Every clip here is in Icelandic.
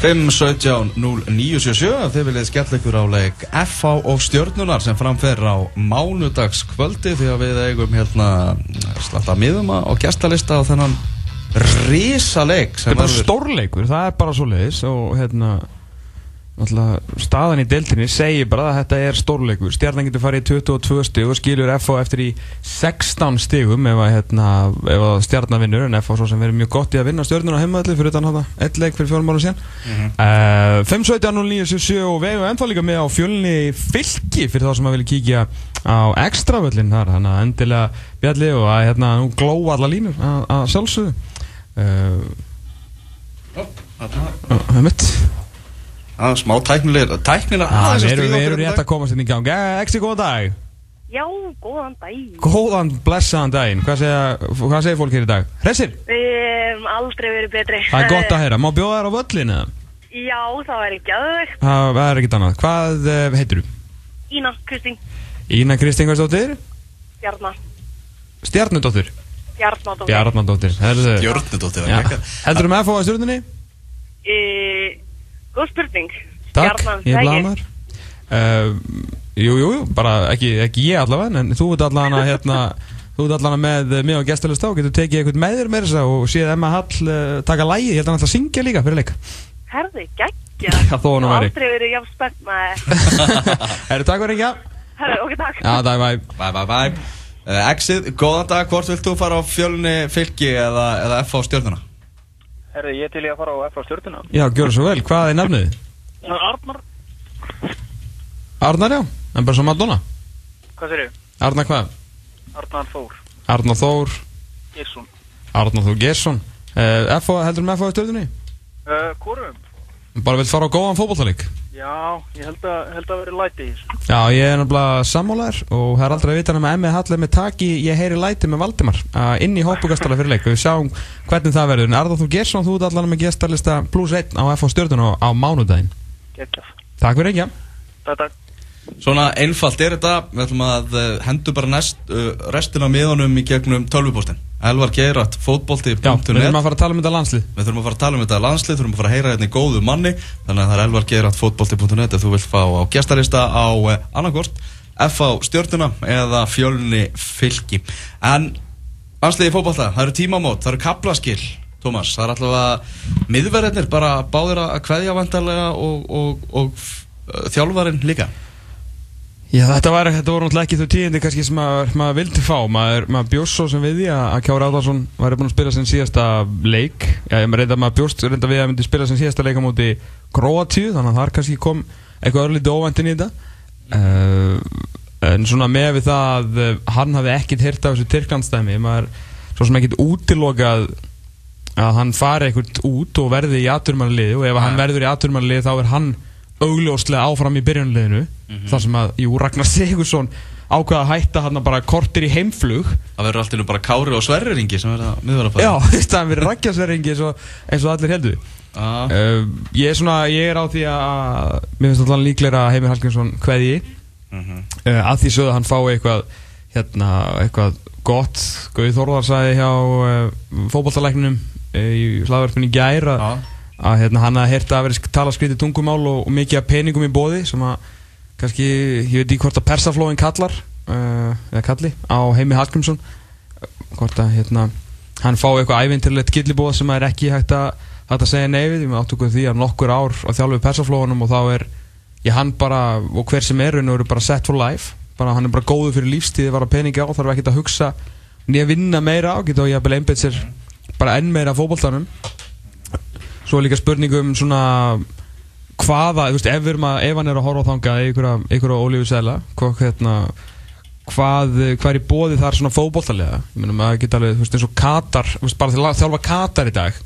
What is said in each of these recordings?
5-17-0-9-7-7 Þið viljið skella ykkur á leik FH og stjörnunar sem framfer á mánudagskvöldi því að við eigum hérna slatta miðuma og gestalista á þennan risaleik Það er bara stórleikur, það er bara svo leiðis og hérna staðan í deltinni segir bara að þetta er stórleikur. Stjarnan getur farið í 22 stig og skilur FH eftir í 16 stigum ef hérna, að stjarnan vinnur en FH svo sem verður mjög gott í að vinna stjörnuna heimaðalli fyrir utan hana, ett leik fyrir fjórum ára síðan mm -hmm. uh, 5-17-0-9-7 og við hefum ennþá líka með á fjölni fylki fyrir þá sem að vilja kíkja á extravöllin þar, þannig að endilega bjalli og að hérna, glóa alla línur að sjálfsögðu. Það er mitt Það er smá tæknilega Tæknilega aðeins að stríða Við erum rétt að komast inn í gang Exi, góðan dag Já, góðan dag Góðan, blessaðan daginn Hvað segir, segir fólk hér í dag? Hressir? Við hefum aldrei verið betri Það er gott að heyra Má bjóða þér á völlinu? Já, það er ekki aðeins Það er ekkit annað Hvað uh, heitir þú? Ína Kristín Ína Kristín, hvað stóttir? Bjarnar Stjarnudóttir? Bjarnadóttir Bjarnadóttir Stjarnudóttir Heldur þú með að fá að stjórnunni? Góð spurning. Takk, ég blamar. Uh, jú, jú, bara ekki, ekki ég allavega, en þú ert allavega hérna, þú ert allavega með mig á gestalist á, getur tekið eitthvað með þér með þess að og séð Emma Hall uh, taka lægi, ég held að hann ætla að syngja líka fyrir leik. Herði, geggja. Það þó hann að veri. Aldrei verið jafn spennt með. Herri, takk fyrir ekki. Herri, ok, takk. Já, takk, bye. Bye, bye, bye. Uh, Exit, góðan dag, hvort vilt þú fara á fjölni fylki eða, eða F á stjórnuna? Herði, ég til ég að fara á FH stjórnuna. Já, gjör svo vel. Hvað er nefnið? Arnar. Arnar, já. En bara svo Madonna. Hvað sér ég? Arnar hvað? Arnar Þór. Arnar Þór. Gersson. Arnar Þór Gersson. Uh, FH, heldur með FH í stjórnunni? Uh, Hvorum? Bara vilt fara á góðan fókbóltarík? Já, ég held að, held að vera læti í þessu. Já, ég er náttúrulega sammólaður og það er aldrei að vita nema Emmi Hall er með taki, ég heyri læti með Valdimar uh, inn í hópugastala fyrir leik og við sjáum hvernig það verður. En Arður þú Gersson, þú ert allan með gestarlista plus 1 á FH stjórnun á, á mánudaginn. Gekkjaf. Takk fyrir ekki. Takk, takk. Svona einfalt er þetta, við ætlum að uh, hendu bara næst, uh, restina af miðunum í gegnum tölvupóstin. Elvar Geirat, fótbolti.net Já, við þurfum að fara að tala um þetta landslið. Við þurfum að fara að tala um þetta landslið, þurfum að fara að heyra hérna í góðu manni. Þannig að það er Elvar Geirat, fótbolti.net ef þú vilt fá á gestarista á eh, annarkort F á stjórnuna eða fjölni fylki. En landsliði fótbolta, það eru tímamót, það eru kaplaskill Tómas, það er alltaf að miðverðinir bara báðir að kveðja vantarlega og, og, og, og þjálfarinn líka Já, þetta, var, þetta voru náttúrulega ekki þau tíðindi kannski sem maður, maður vildi fá. Maður, maður bjóst svo sem við því að Kjára Áðarsson var búin að spila sem síðasta leik. Já, reynda að maður bjóst reynda við að myndi spila sem síðasta leik á móti Kroatíu, þannig að þar kannski kom eitthvað örlítið óvendin í þetta. Uh, en svona með við það að uh, hann hafi ekkit hirt af þessu Tyrklandstæmi, maður svo sem ekkit útilokað að hann fari ekkert út og verði í aturmannliði og ef hann verður í aturmannliði þá er hann augljóslega áfram í byrjunleginu mm -hmm. þar sem að, jú, Ragnar Sigursson ákveða að hætta hann bara kortir í heimflug Það verður alltaf bara Kári og Sverringi sem verður að miðvara Já, það verður Ragnar Sverringi eins og, eins og allir heldur ah. uh, ég, er svona, ég er á því að mér finnst alltaf líklega að Heimir Hallgrímsson hveði mm -hmm. uh, að því sögðu hann fái eitthvað hérna, eitthvað gott Gauð Þorðarsæði hjá uh, fókbaltalækninum í slagverfinu Gær að ah að hérna, hann að hérta að vera tala skritið tungumál og, og mikið peningum í bóði sem að kannski, ég veit ekki hvort að persaflóin kallar uh, eða kalli á heimi Hallgrímsson. Hvort að hérna, hann fá eitthvað ævintilegt gillibóð sem er ekki hægt að, hægt að segja neyfið, við. Áttökum því að nokkur ár á þjálfu persaflóinum og þá er ég hann bara, og hver sem er hann eru bara set for life, bara, hann er bara góðu fyrir lífstíði, var að peningi á, þarf ekki að hugsa nýja vinna meira á, geta og ég bara einbeitt sér bara enn meira fókbóltanum Svo er líka spurningum svona hvaða, þú veist, ef, að, ef hann er að horfa á þanga einhverja ólífisæla hvað, hérna, hvað, hvað er í bóði þar svona fókbóltalega ég meina maður geta alveg, þú veist, eins og Katar veist, bara til að þjálfa Katar í dag.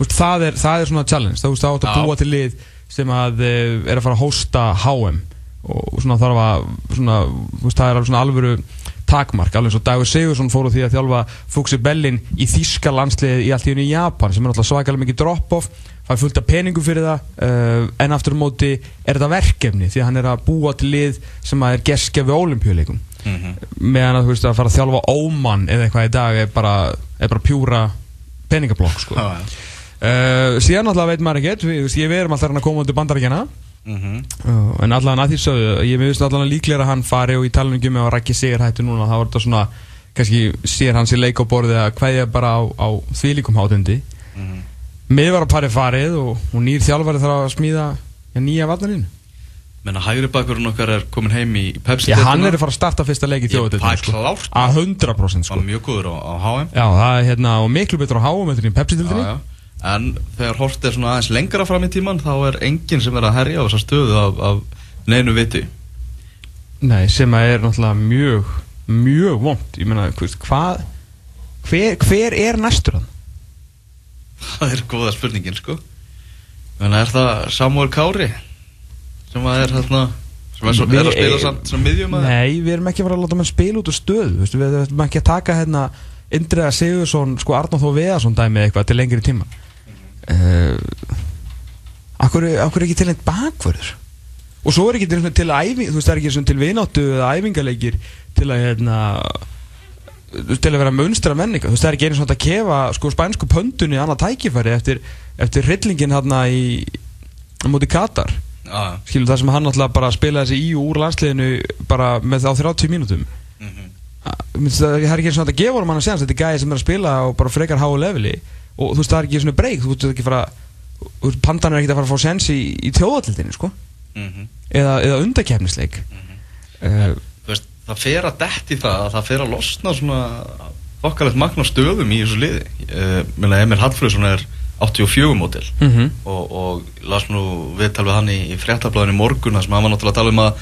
Veist, það, er, það er svona challenge, það er átt að búa til lið sem að eh, er að fara að hosta HM og svona þarf að svona, það er alveg svona alvöru takmark, alveg eins og Dagur Sigursson fór á því að þjálfa Fuxi Bellin í Þíska landsliðið í allt í unni í Japan sem er náttúrulega svakalega mikið drop-off fær fullt af peningum fyrir það uh, en aftur á móti er þetta verkefni því að hann er að búa til lið sem að er gerskja við ólimpíuleikum mm -hmm. meðan að þú veist að fara að þjálfa ómann eða eitthvað í dag er bara, er bara pjúra peningablokk sko. ah, ja. uh, síðan alltaf veit maður ekkert við, veist, ég verum alltaf hann að koma undir bandarækjana Mhm. uh, en allan að því sögðu ég veist allan líklega að hann fari og í talningum um með að rækki sigur hættu núna þá var þetta svona kannski sér hans í leik á borði að kveðja bara á, á þvílíkum hátundi Mhm. Miðvar að pari farið og, og nýr þjálfari þarf að smíða ja, nýja varnarinn Menna hægri bakkurinn okkar er komin heim í Pepsi Já, hann er að fara að starta fyrsta leik í þjóðutöldinu sko. að 100% sko. Mjög góður á, á HM Já, það er hérna og miklu betur á í Já, Pepsi-dildinni. En þegar hort er svona aðeins lengra fram í tíman þá er enginn sem er að herja á þessa stöðu af, af neinu viti Nei, sem að er náttúrulega mjög mjög vond, ég veist, hvað hver, hver er næstur hann? Það er góða spurningin sko. Menna er það Samuel Kári sem að er hérna sem er, svo, er að spila samt sem miðjum að Nei, við erum ekki að fara að láta mann spila út úr stöðu þú veist, við erum ekki að taka hérna Indriða Sigursson, sko Arnáð Þó Veðarsson dæmi eitthvað til lengri tíma. Uh, Akkur, er ekki til einn bakvörður? Og svo er ekki til, til æfing þú veist, það er ekki til vináttu eða æfingarleikir til að hérna til að vera munstra menninga þú veist, það er ekki einu svona að kefa sko spænsku pöndunni annað tækifæri eftir, eftir hryllingin hérna í móti Katar. Já, skilur það sem hann náttúrulega bara spilaði þessi í og úr landsliðinu bara með á 30 mínútum. Mhm. Mér finnst það það er ekki svona að gefa honum hann að segja þetta er gæði sem er að spila á bara frekar háu leveli. Og þú veist það er ekki svona breyk þú veist það er ekki fara pandan er ekki að fara að fá sens í, í tjóðatildinni sko. Mhm. eða, eða undakefnisleik uh, Þú veist, það fer að detti það að það fer að losna svona okkarlegt magna stöðum í þessu liði. Uh, Menna Emil Hallfröðsson er 84 mótil mm -hmm. og, og las nú viðtal við hann í, í fréttablaðinu morgun þar sem hann var náttúrulega að tala um að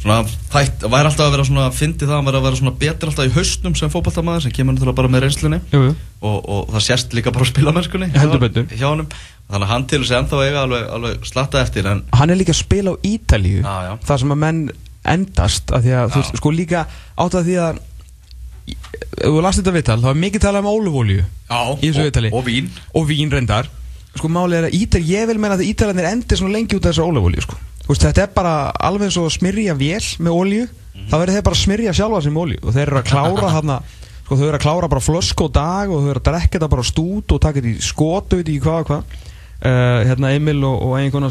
svona, þætt, væri alltaf að vera svona fyndi það, hann væri að vera svona betur alltaf í haustnum sem fótballtamaður sem kemur náttúrulega bara með reynslunni. Jú, jú. og, og það sést líka bara á spilamennskunni Heldur hjá- honum. Þannig að hann til þess að ennþá eiga alveg, alveg slatta eftir en hann er líka að spila á Ítalíu. Þar sem að menn endast að því að þú veist sko líka átt að því að þú last þetta viðtal þá er mikið talað um ólufólju Í þessu og, viðtali. og vín. Og vín reyndar. Sko málið er að Ítal, ég vil meina að Ítalandir endir svona lengi út af þessu ólífólíu sko. Þú veist, þetta er bara alveg eins og að smyrja vél með ólíu, þá verður þeir bara að smyrja sjálfa sig með ólíu og þeir eru að klára þarna, sko þau eru að klára bara flösku á dag og þau eru að drekka þetta bara stút og taka þetta í skotu, veit ekki hvað og hvað. Uh, hérna Emil og, og einhvern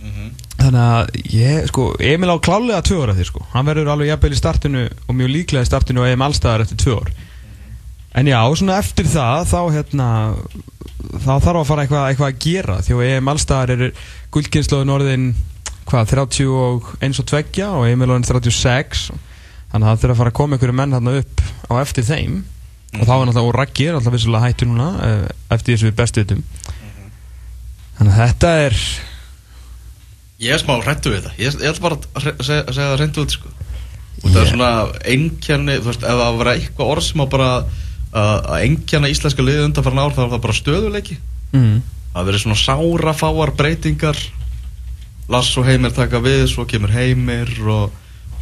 reyns Mhm. þannig að ég, sko, Emil á klálega tvö ára því sko, hann verður alveg jafnvel í startinu og mjög líklega í startinu og EM allstaðar eftir tvö ár. En já, svona eftir það þá hérna þá þarf að fara eitthvað, eitthvað að gera því að EM allstaðar eru guldkynnslóðin orðin hvað, 30 og eins og tveggja og Emil orðin 36 þannig að það þurfa að fara að koma einhverju menn hérna upp á eftir þeim. Og þá er náttúrulega, og Raggi er náttúrulega vissulega hættur núna eh, eftir þessu við bestu vitum þannig að þetta er Ég er smá hrættu við þetta Ég, ég ætla bara að segja, segja það reyndu út sko. og það er svona einkenni, þú veist, ef það var eitthvað orð sem á bara að einkenna íslenska liði undan farin ár þá er það bara stöðuleiki mm, það verið svona sára fáar breytingar Lass og Heimir taka við svo kemur Heimir og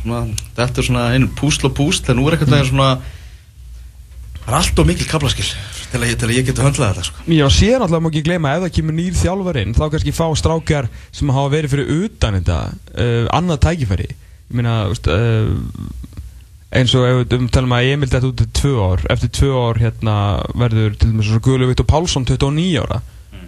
svona, þetta er svona einu púsl og púsl en nú er eitthvað mm. svona það er allt og mikil kaplaskil til að, ég- til að ég geti höndlað þetta sko. Já, síðan alltaf má ekki gleyma ef það kemur nýr þjálfar inn þá kannski fá strákjar sem hafa verið fyrir utan þetta uh, annað tækifæri. Ég meina, uh, eins og ef við um talum að Emil þetta út til tvö ár eftir tvö ár hérna verður til dæmis Guðlu Viktor Pálsson 29 ára.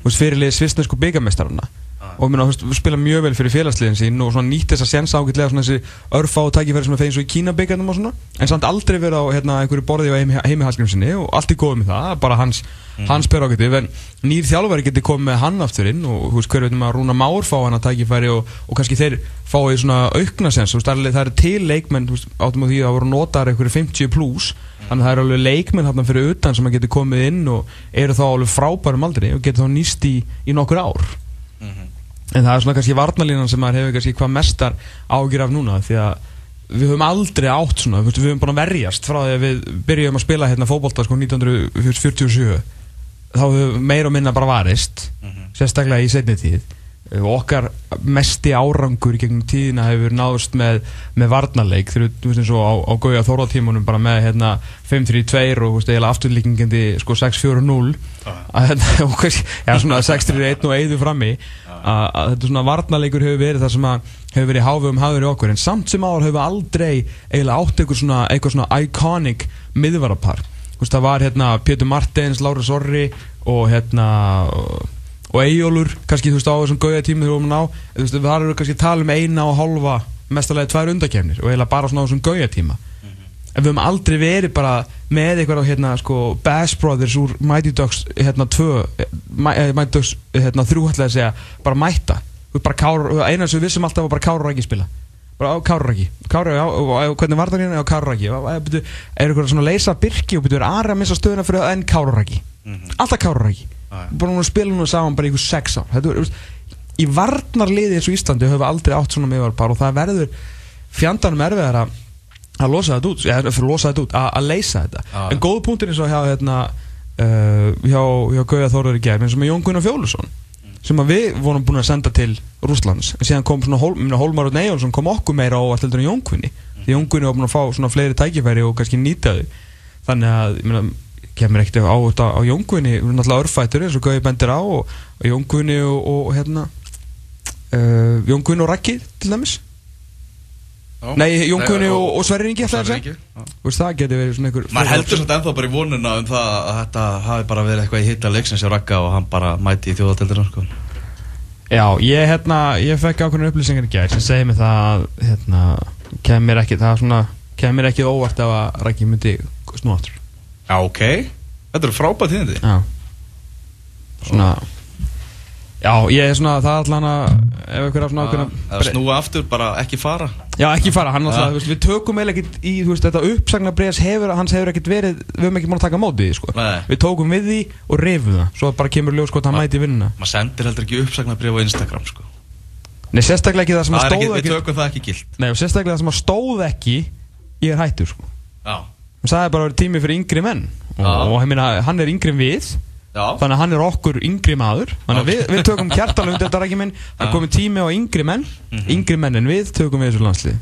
Veist, fyrirlið svisnesku byggamestarana og meina, þú spila mjög vel fyrir félagsliðin sín og nýtt þess að sensa ágætlega svona þessi örfá tækifæri sem er fegin svo í Kína byggjarnum og svona. En samt aldrei verið á hérna, einhverju borði á heimi, heimi Hallgrímsinni og allt er góð með það bara hans, hans perógetiv en nýr þjálfari getur komið með hann aftur inn og þú veist, hver veitum að Rúna Már fá hann að tækifæri og, og kannski þeir fái svona aukna sens, það er, til leikmenn áttum á því að voru notar einhverju 50 pluss þannig að það eru alveg leikmenn þarna fyrir utan sem að getur komið inn og eru þá alveg frábærum aldrei og getur þá nýst í, í nokkur ár En það er svona kannski varnalínan sem maður hefur kannski hvað mestar ágjur af núna því að við höfum aldrei átt svona, við höfum að verjast frá því að við byrjum að spila hérna fótbolta sko 1947 þá höfum meir og minna bara varist sérstaklega í setni tíð. Og okkar mesti árangur gegnum tíðina hefur náðust með, með varnarleik. Þegar þú veist eins og á, á Gauja Þórðartímunum bara með hérna 5-3-2 og veist eiginlega afturlíkingandi sko 6-4-0 að hérna, og hvers, já svona 6-3-1 og eiðu frammi að, þetta svona varnarleikur hefur verið það sem að hefur verið háfum hafður í okkur. En samt sem áður hefur aldrei eiginlega átt eitthvað svona, eitthvað svona iconic miðvarapar. Það var hérna Pétur Martins, Lára Sorri og hérna og, Eyjólfur, kannski þú veist á þessum gauða tími þegar við að ná, þú veist, það eru kannski að tala um eina og hálfa, mestalegi tvær undakefnir og eiginlega bara svona á þessum gauða tíma við höfum aldrei verið bara með eitthvað á hérna sko Bass Brothers úr Mighty Ducks hérna 2 eh, eh, Mighty Ducks hérna 3 ætlaði að segja bara mætta. Þú veist, bara Kára, eina sem við vissum alltaf var bara Kára Ræki spila. Bara á og, og, hvernig var það hérna? Á Kára Ræki er eitthvað svona leysa Birki og byrju aðra að missa stöðuna fyrir enn Kára Ræki alltaf Kára Ræki Já, já. bara núna spila núna saman bara í ykkur sex ár. Í varnarliði eins og Íslandi höfum við aldrei átt svona miðvarpar og það verður fjandanum erfiðar að að losa þetta út, eða fyrir að losa þetta út að, að leysa þetta, Já. en góðu punktin eins og hjá hérna, uh, hjá, hjá Gauja Þórar í gerð, eins og með Jón Gunnar Fjólusson sem að við vorum búin að senda til Rúslands, en síðan kom svona minna, Hólmar og Nejjónsson kom okkur meira á allt heldur en Jón Gunni, því Jón Gunni var búin að fá svona fleiri tækifæri og kannski nýta þau. Þannig að, ég meina kemur ekkert á, á Jón Gunni við erum náttúrulega örfættur eins og Gauja bendir á og, og Jón Gunni og, og hérna uh, Jón Gunni og Raggi til dæmis. Nei, Jón Gunni og, og Sverrir Ingi ætlaði að segja. Þú veist, það geti verið svona einhver Maður heldur svolítið ennþá bara í vonuna um það að þetta hafi bara verið eitthvað í hitta leiksins hjá Ragga og hann bara mæti í þjóðatildina sko. Já, ég, hérna, ég fekk ákveðin upplýsingar í gær sem segir mig það að hérna, kemur ekki, það svona kemur ekki óvart ef að Raggi myndi snú aftur. Já, ok. Þetta eru frábæð tíðindi Já ég er svona, það er allan að ef einhver af svona ákveðna Eða snúa aftur, bara ekki fara Já, ekki fara, hann alltaf, við tökum eiginlega ekkert í, þú veist, þetta uppsagnarbreðs hefur, hans hefur ekkert verið, við höfum ekki búin að taka á móti því, sko. Nei. Við tókum við því og reyfum það, svo bara kemur ljós hvort hann mæti vinnuna. Maður sendir heldur ekki uppsagnabrif á Instagram sko. Nei, sérstaklega ekki það sem að Það er ekki, stóð við ekki, það ekki gilt nei, og sérstaklega það sem að stóð ekki, ég er hættur, sko. Já, bara að er þannig að hann er okkur yngri maður, þannig að við, við tökum kjartanum undir þetta rækki minn, það er komið tími á yngri menn, Mhm. yngri menn en við tökum við þessu landslið.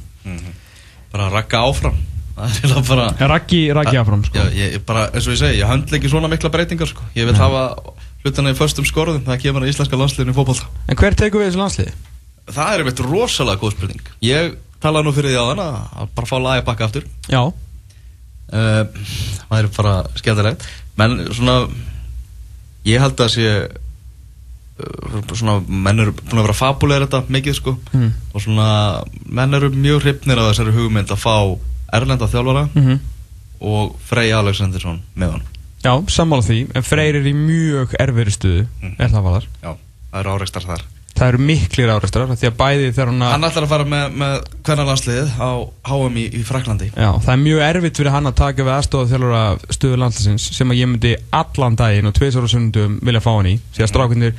Bara Ragga áfram. Það er eiginlega bara Raggi, Raggi áfram, sko. Já, ég, bara, eins og ég segi, ég höndla ekki svona mikla breytingar sko. Ég vil hafa hlutana í föstum skorðum Það kemur að íslenska landsliðinu í fótbolta. En hver tekum við þessu landslið? Það er einmitt rosalega góð spurning. Ég talaði nú fyrir því á þann að bara fá lagi bakka aftur. Já, uh, Það er bara skemmtilegt. Menn svona Ég held að sé uh, svona, menn eru búin að vera fabulegir þetta mikið sko Mm. og svona, menn eru mjög hrifnir af þessari hugmynd að fá erlenda þjálfara mhm. og Frey Alexandersson með hann Já, sammála því, en Freyr er í mjög erfiðri stuðu, Mm. er það varðar. Já, það eru áreistar þar Það eru miklir áreistrar, því að bæði þegar hún Hann að... ætlar að fara með, með hvernig landsliðið á HM í, í Fraklandi Já, það er mjög erfitt fyrir hann að taka við aðstofa þjálfara stuðu landslæsins sem að ég myndi allan daginn og tveisar og sundum vilja fá hann í, því að strákunir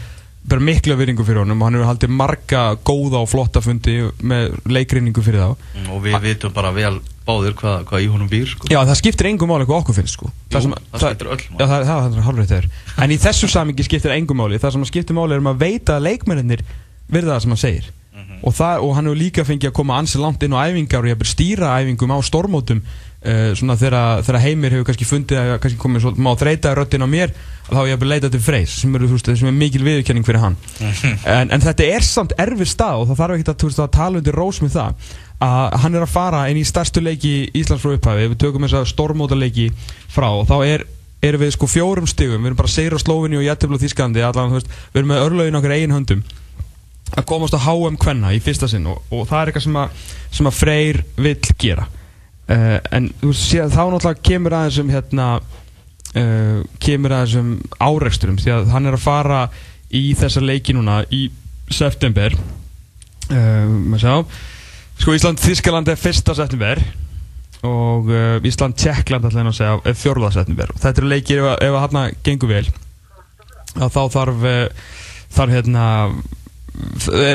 ber mikla virðingu fyrir honum og hann hefur haldið marga góða og flotta fundi með leikrinningu fyrir þá. Mm, og við vitum bara vel báðir hvað, hvað í honum býr sko. Já, það skiptir engum máli hvað okkur finnst, sko. Jú, það skiptir öll máli. Já, það, það, það er hálfrið þeir. En í þessu samingi skiptir engum máli. Það sem skiptir máli er um að veita að leikmennir virða það sem hann segir. Mhm. og, það, og hann hefur líka fengið að koma ansi langt inn á æfingar og hefur stýra æfingum á stormótum uh, svona þegar, þegar heimir hefur kannski fundið að kannski komið svolítið má þreita röddinn á mér þá ég hefur leitað til freys sem, sem er mikil viðurkenning fyrir hann en, en þetta er samt erfið stað og það þarf ekki að, veist, að tala undir rós með það að hann er að fara inn í stærstu leiki Íslands frá upphafi, ef við tökum þess að stormótaleiki frá og þá er erum við sko fjórum stigum, við erum bara segir á Slóvinni og Jættefla Þísklandi, allan, þú veist, við erum með örlögin okkar eigin höndum. Að komast á HM kvenna í fyrsta sinn og, og það er eitthvað sem að, sem að Freyr vill gera. Uh, en þú veist, þá náttúrulega kemur aðeins um hérna uh, kemur aðeins um áreksturum því að hann er að fara í þessa leiki núna í september. Uh, maður sjá sko Ísland Þískaland er fyrsta september og uh, Ísland Tjekkland ætla ég að segja er fjórða september. Og þetta eru leikir ef, að- ef að hann gengur vel. Að þá þarf uh, þarf hérna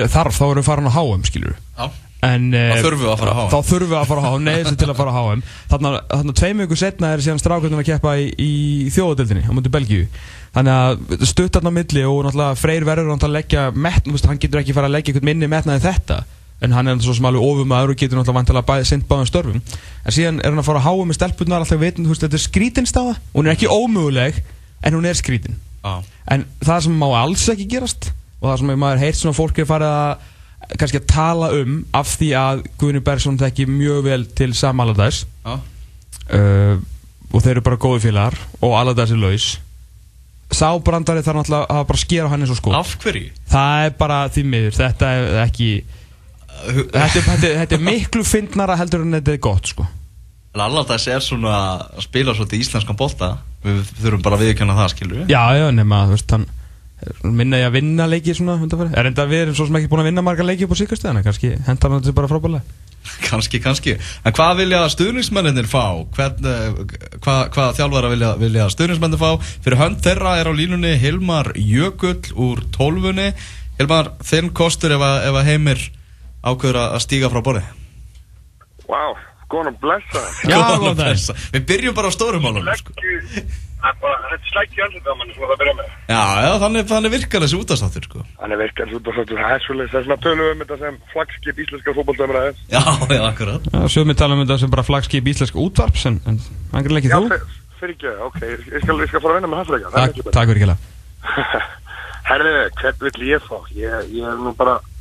þarf, þá erum við farin á HM skilur Já, en eh, Þá þurfum við að fara á HM. þá þurfum við að fara á HM, neðist til að fara á HM þarna, þarna tveim ykkur setna er síðan strákvöldin að keppa í, í þjóðadeldinni á mútið Belgíu. Þannig að stutt þarna á milli og náttúrulega Freyr verður náttúrulega að leggja veist, hann getur ekki fara að leggja eitthvað minni metna en þetta en hann er svo sem alveg ofumæður og getur náttúrulega vantilega bæði sint báðum störfum. En síðan er hann að fara á HM með stelpunar alltaf veitin, þú veist, þetta er skrítinstafa hún er ekki ómöguleg en hún er skrítin. Já, En það sem má alls ekki gerast og það sem maður heyrt svona fólk er farið að kannski að tala um af því að Guðni Bergson þekki mjög vel til Sam Allardyce. Já. Uh, og þeir eru bara góði félagar og Allardyce er laus. Sábrandari þarf náttúrulega að bara skera hann eins og sko Af hverju? Það er bara því miður, þetta er ekki Þetta er, þetta þetta miklu fyndnara heldur en þetta er gott sko. Lallardags er svona að spila svolítið íslenskan bolta. Við þurfum bara að viðkjanna það, skilur við Já, já, nema, þú veist, hann minna ég að vinna leiki svona Er enda við erum svo sem ekki búin að vinna marga leiki upp á síkastöðana kannski hendar hann þetta bara frábæðlega Kanski, kannski. En hvað vilja stuðningsmenninir fá? Hvern, eh, hvað, hvað þjálfara vilja, vilja stuðningsmenninir fá? Fyrir hönd þeirra er á línunni Hilmar Jökull úr tólfunni. Hilmar, þinn kostur ef að, ef að heimir ákveður að stíga frá borði? Vá, wow, góðan að blessa. Já, Góðan daginn. blessa. Við byrjum bara á stórumálunum sko. Þetta slækki andlita á manni sem það byrja með. Já, já, þannig, þannig virkar þessi útastáttur sko. Hann er virkað út og svo það er svolítið þess að tölum við um þetta sem flagskip íslenska fótbollstöðumræðis Já, já, akkurat. Já, Sjöfum tala um þetta sem bara flagskip íslenska útvarps en, er ekki Já, þú. fyr- fyrir ekki, ok, ég ég skal, ég skal fara að vinna með það fyrir ekki Takk, takk fyrir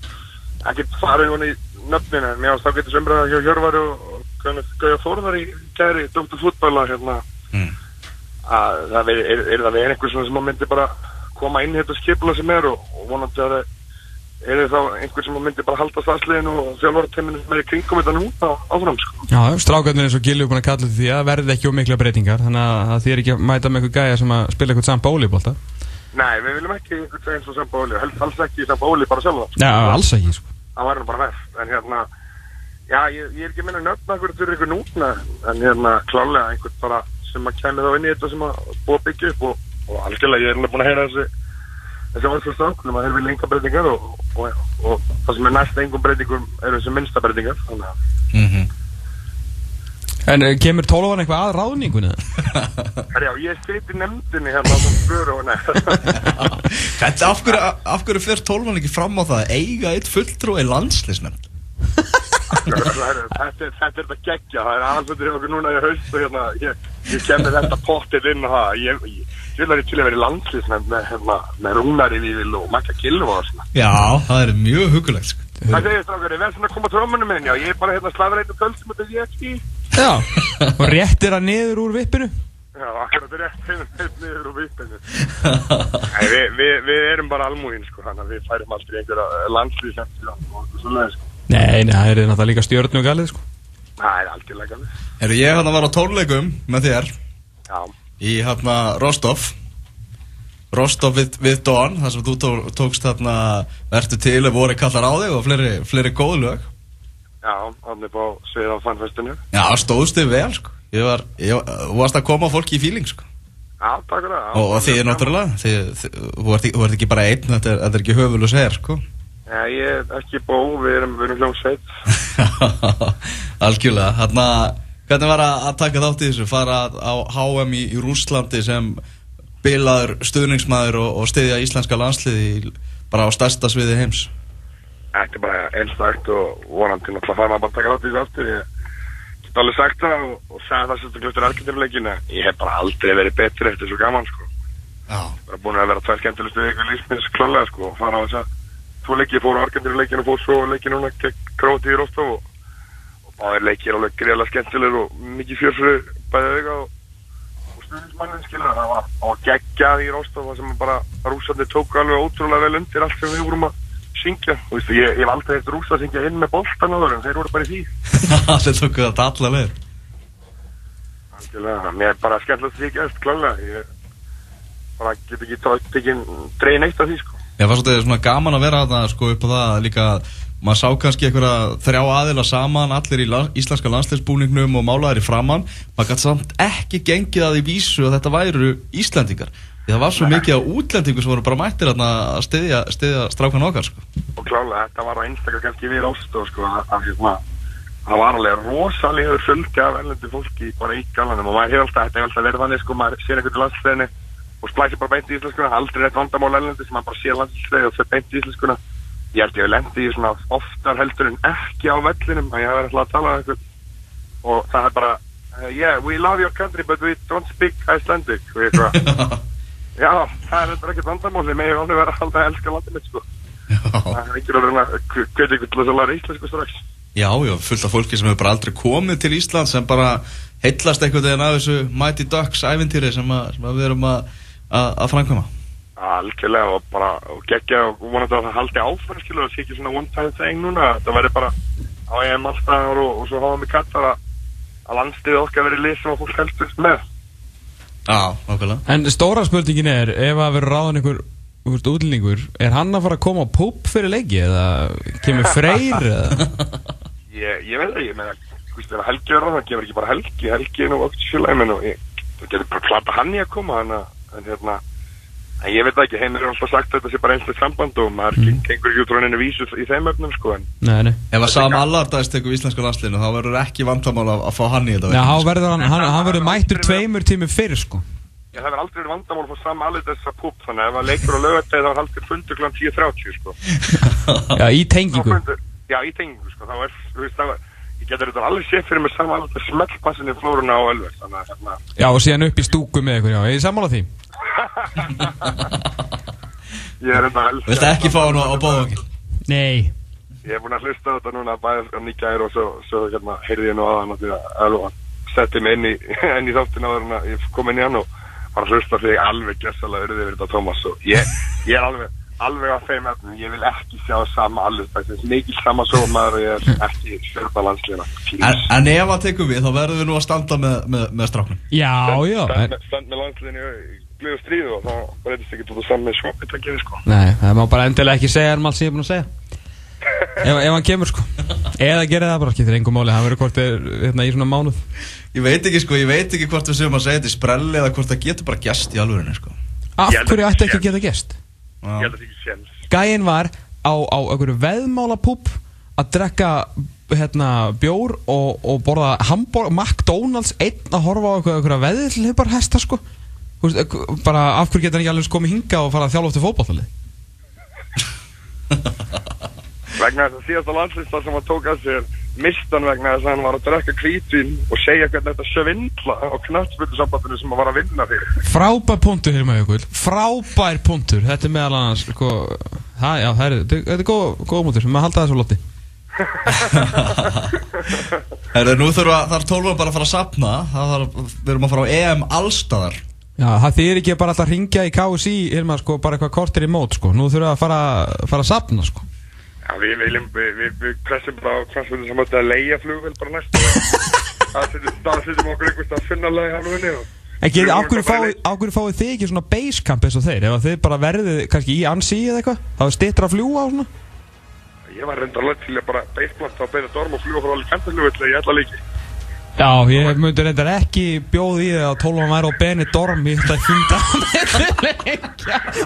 ekki farið hún í nöfnin en mér ást þá getur sömbraða hjá Hjörvar og og Gauja Þórðar í gæri Dr. Fútballa hérna Mm. að það er, er, er það við einhver svona sem að myndi bara koma inn í þetta skipula sem er og, og vonandi að það er þá einhver sem að myndi bara halda staðsliðinu og þjálfarateiminu sem er í kringum þetta nú á, áfram sko. Já, strákarnir eins og er búin að kalla því að verði ekki ómikla breytingar þannig að þið er ekki að mæta með eitthvað gæja sem að spila eitthvað samt bólibólta Nei, við viljum ekki einhvern veginn svo Samba Óli, helst alls ekki Samba Óli bara sjálfa Já, alls ekki sko. Það var bara verð en hérna, já, ég, ég er ekki minna nöfna hverju fyrir ykkur núna en hérna, klálega einhvern bara sem að kemur þá inn í þetta sem að búa byggja upp og, og algjörlega ég er alveg búin að heyra þessi þessi ákveðum að þeir vilja enga breytingar og, og, og, það sem er næst engum breytingum eru þessi minnsta breytingar þannig að mm En eh, kemur tólofan eitthvað að ráðningunni? Herjá, ég siti í nefndinni hérna á þessum spöru og neð Þetta, af hverju, af hverju fyrir tólman ekki fram á það að eiga eitt fulltrúi landslisnefnd? þetta, er- þetta er geggja það er aðalföndur hjá okkur núna í haust og hérna, ég, ég kemur þetta pottið inn og það ég, ég, ég vil að til að vera í landslýsnefnd með, hérna, með Rúnari Víðil og Makka Kilva og svona Já, það er mjög hugulegt sko. Það segir strákari, verð svona að koma trómunum minn, já, ég er bara hérna slafur einu kvöld sem þetta ég ekki. Já Og réttir að niður úr vippinu? Já, akkurat er rétt heim heim niður og vippinu. Nei, við, við, við erum bara almúin, sko, þannig að við færum aldrei einhverja landslýsnefnd og svona, sko. Nei, nei, það er náttúrulega líka stjórn og galið sko. Það er algjörlega galið. Herru, ég hann að var á tónleikum með þér Já, í hérna Rostov Rostov við, við Don þar sem þú tó, tókst hérna vertu til að voru kallar á þig og fleiri, fleiri góð lög já, hann er på svið á fannfestinu. Já, stóðst þig vel sko Ég var, ég, varst að koma fólki í fíling sko Já, takk fyrir það. og, og þið er náttúrulega þið, þú, ert, ekki- bara einn þetta er, þetta er ekki höfulus her sko Já, ég er ekki bó, við erum, við erum hljómsveit. Algjörlega, hérna hvernig var að, að taka þátt í þessu fara á HM í, í Rússlandi sem bilaður stuðningsmaður og, og stiðja íslenska landsliði bara á stærsta sviði heims Þetta er bara einstakt og vonandi náttúrulega fara maður bara að taka þátt í þessu aftur. Ég get alveg sagt það og, og sagði það sérstaklega eftir argentinleikin að ég hef bara aldrei verið betri eftir svo gaman, sko. Já, bara búin að vera tvær skemmtilegustu ykkur lífsminns klálega sko og fara á þess að tvo leiki fóru og fór svo leikin núna gegn Króti í Rostov og, og báðir leikir alveg greiðlega skemmtilegur og mikið fjör fyrir bæði auga og, og stuðnismannin skilur það var, var geggjað í Rostov það sem bara rúsandi tóku alveg ótrúlega vel undir allt sem við vorum að syngja. Og ég, hef aldrei eitt rúsa að syngja inn með boltan áður en þeir voru bara í því. Þetta alla leir Algjörlega, mér er bara skemmtilegt að því gæst klálega ég bara get ekki tekið dreigin neitt af því sko. Ég fannst þetta svona gaman að vera þarna sko upp á það líka maður sá kannski einhverja þrjá aðila saman allir í la íslenska landsleisbúningnum og málaðir í framann maður gæti samt ekki gengið að því vísu að þetta væru Íslendingar. því það var svo mikið af útlendingu sem voru bara mættir að styðja, styðja strákan okkar sko. og klálega þetta var á einstaklega kannski við ástu sko, að, að, það var alveg rosalegur fölgi af ellendi fólki bara í galanum og maður hefur alltaf, þetta hefur alltaf verið þannig sko, maður sér einhvern landsleginni og splæsir bara beint í íslenskuna, aldrei eitt vandamál ellendi sem maður bara sér landslegin og fyrir beint í íslenskuna. Ég held ég að lendi í svona oftar heldur en ekki á vellinum að ég hef verið alltaf að tala um einhvern. Og það er bara uh, yeah, we love your country but we don't speak Icelandic og eitthvað já, það er þetta ekkert vandamál þeim hefur alveg verið alltaf að elska landið mitt sko. Það er ekki að vera hvernig ykkur til þess að læra íslensku strax. Já, já, fullt af fólki sem hefur bara aldrei komið til Ísland sem bara heillast einhvern veginn af þessu Mighty Ducks ævintýri sem, að, sem að við erum að, að að framkvæma. Algjörlega og bara og geggja og vonandi að það haldi áfram skilur það sé ekki svona one time thing núna það verður bara á EM allstaðar og, og svo hafa mig kattar að, að landstiðið okkar verið lið sem að fólk helstust með Já, okkurlega En stóra spurningin er, ef að vera ráðan einhver úrst, útlendingur, er hann að fara að koma á púp fyrir leiki eða kemur freyr eða? ég, ég veit ekki, ég meina þú veist, ef Helgi er það, það gefur ekki bara Helgi Helgi er nú okkur fjölaði og ég, það getur bara plata hann í að koma en, en hérna en ég veit ekki, heimir er alltaf sagt að þetta sé bara einslega samband og maður mm. gengur ekki út frá henni vísu í þeim öfnum sko en Nei, nei. Ef að Sam Allardags tekur íslensku landslinu þá verður ekki vandamál að, að fá hann í þetta Já, verkefni, hann verður, hann, hann, hann verður mættur tveimur tímur fyrir sko. ég það verður aldrei verið vandamál að fá saman alveg þessa púp þannig að ef að leikur á lögategi þá er haldið fundur kl. 10.30 sko Já, í Þá tengingu. Já, í tengingu sko, þá er, þú veist, það ég getur þetta alveg séð fyrir mig saman alveg smellpassinni flóruna á Ölver hérna Já, og síðan upp í stúku með ég er sammála því. ég er enda helst Viltu ekki fá hann á, bóðvangil? Nei. Ég er búinn að hlusta á þetta núna bæðið á nýggjær og svo, svo hérna, heyrði ég nú aðan að því að Elvan setti mig inn í, inn í þáttin áður en ég kom inn í hann og var að hlusta því alveg gessalega urðið yfir þetta Tómas og ég, ég er alveg, alveg á þeim efnum, ég vil ekki sjá sama alveg, það er mikið sama svo maður og ég er ekki stjórna landslýna En, en ef hann tekur við þá verður við nú að standa með, með, með stráknum Já, já. En, Stand með landslýni glöðu stríðu og það breytist ekki af saman með svopið að gefa sko nei, það má bara endilega ekki segja hann allt sem ég er búin að segja. Ef, ef hann kemur, sko. Eða gerir það bara, skiptir engum máli, hann verður hvort er hérna, í svona mánuð. Ég veit ekki sko, ég veit ekki hvort við séum að segja þetta í sprelli eða hvort það getur bara gæst í alvörinni sko Af að hverju ætti ekki að geta gest? Ég held að það ekki séns. Gæinn var á, á einhverju veðmálapúp að drekka hérna, bjór og, og borða hambúrg, McDonalds einn að horfa á einhverja, einhverja veðilhipar hesta sko veist, ek- bara af hverju getur hann ekki alveg komið hinga og fara að þjálfa eftir fótballtalið vegna þess að síðasta landslista sem að sér mistan vegna þess að hann var að drekka kvítin og segja hvernig þetta svindla á knattspilsambandinu sem hann var að vinna fyrir. Frábær punktur hér með ykkur. Frábær punktur, þetta er meðal annars sko, það, já, það er, þetta er- er góð, góð punktur, maður halda þessu lotti Herðu, nú þurfa, þarf tólfum bara að fara að sapna Það þarf, við erum að fara á EM allstaðar Já, það þýðir ekki bara alltaf að ringja í KSI Hilma, sko, bara eitthvað kortir í mót sko. Nú þurfa að fara, fara að sapna sko. Já, við viljum, við, við, við pressum bara á knattspilsambandinu að leia flugvel bara næstu það setjum- okkur einhvers að finna leið hann vinni En getið, á hverju fáið, þið ekki svona basecamp eins og þeir? Ef að þið bara verðið kannski í ansi eða eitthvað þá er stittra að fljúa og svona? Ég var reynda alveg til að bara beisplanta og beina dorm og fljúa frá alveg kentaflugvel í alla líki Já, ég myndi reyndar ekki bjóð í það að tólfa væri á Beni Dorm ég ætla að funda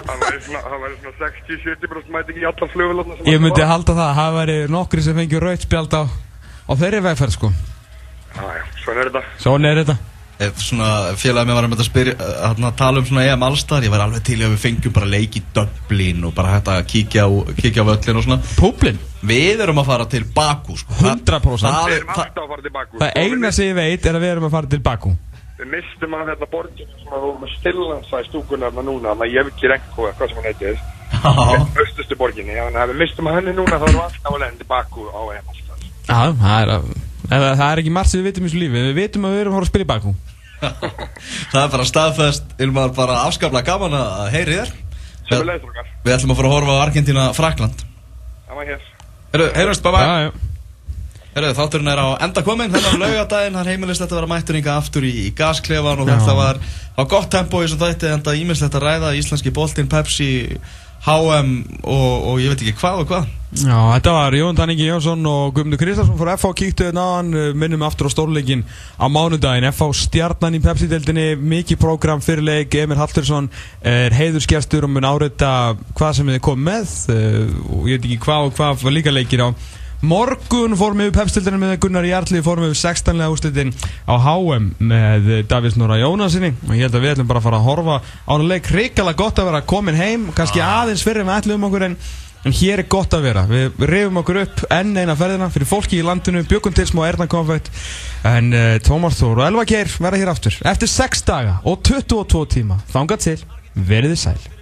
Það væri svona, það væri svona 60-70% mæting í alla flugvelarna sem Ég myndi halda það að það væri nokkri sem fengi raut spjald á, á þeirri vegferð sko. Já, já, svona er þetta. Svona er þetta Ef svona félagið mér var að spyrja að tala um svona EM allstaðar Ég var alveg til í að við fengjum bara leik í Dublin og bara hægt að kíkja á, kíkja á völlin og svona. Públin, Við erum að fara til Baku sko. 100% Það Við er- erum það- alltaf að fara tilbaka Það eina sem ég veit er að við erum að fara til Bakú Við mistum að hérna borginu sem að vorum að stillansa í stúkunarna núna Þannig að ég veit ekki eða hvað sem hún heitir. Já. Östustu borginni Já, Þannig að við mistum að henni núna þá erum við alltaf að leiðin tilbaka á EM alltaf Já, það er, að, eða, það er ekki margt sem við vitum í þessu lífi. Við vitum að við erum að fara að spila í Bakú Það er bara staðfest. Ilmar bara afskaplega gaman að heyri þér. Er leiðsrókar Við ætlum að fara að horfa á Argentina Frakland. Það var hér. Heyrðu, heyrjumst, bye bye Heyrðu, þátturinn er á enda komin Þennan laugadaginn, hann heimilist þetta að vera mættur inga aftur í, í gasklefan og þetta var, var gott tempo í þessum þætti enda ímislegt að ræða. Íslenski boltinn, Pepsi HM og, og ég veit ekki hvað og hvað. Já, þetta var Jón Tanningi Jónsson og Guðmundur Kristjánsson fór FH kíktu hérna áðan, uh, minnum aftur á stórleikin á mánudaginn, FH stjarnan í Pepsi-deldinni, mikið prógram fyrir leik, Emil Haldursson er heiðurskjastur og mun áreita hvað sem þið kom með. Uh, og ég veit ekki hvað og hvað var líka leikir á Morgun fórum við Pepsi-deldinni með Gunnar Jarli, fórum við 16. úrslitin á HM með Davís Nóra Jónasinni og ég held að við ætlum bara að fara að horfa á hann leik. Hrikalega gott að vera komin heim, kannski aðeins fyrir við ætlum okkur en En hér er gott að vera, við reyfum okkur upp enn eina ferðina fyrir fólki í landinu, byggum til smá erðnakonfætt En uh, Tómas Þór og Elva Geir verða hér aftur. Eftir 6 daga og 22 tíma. Þangað til, verið þið sæl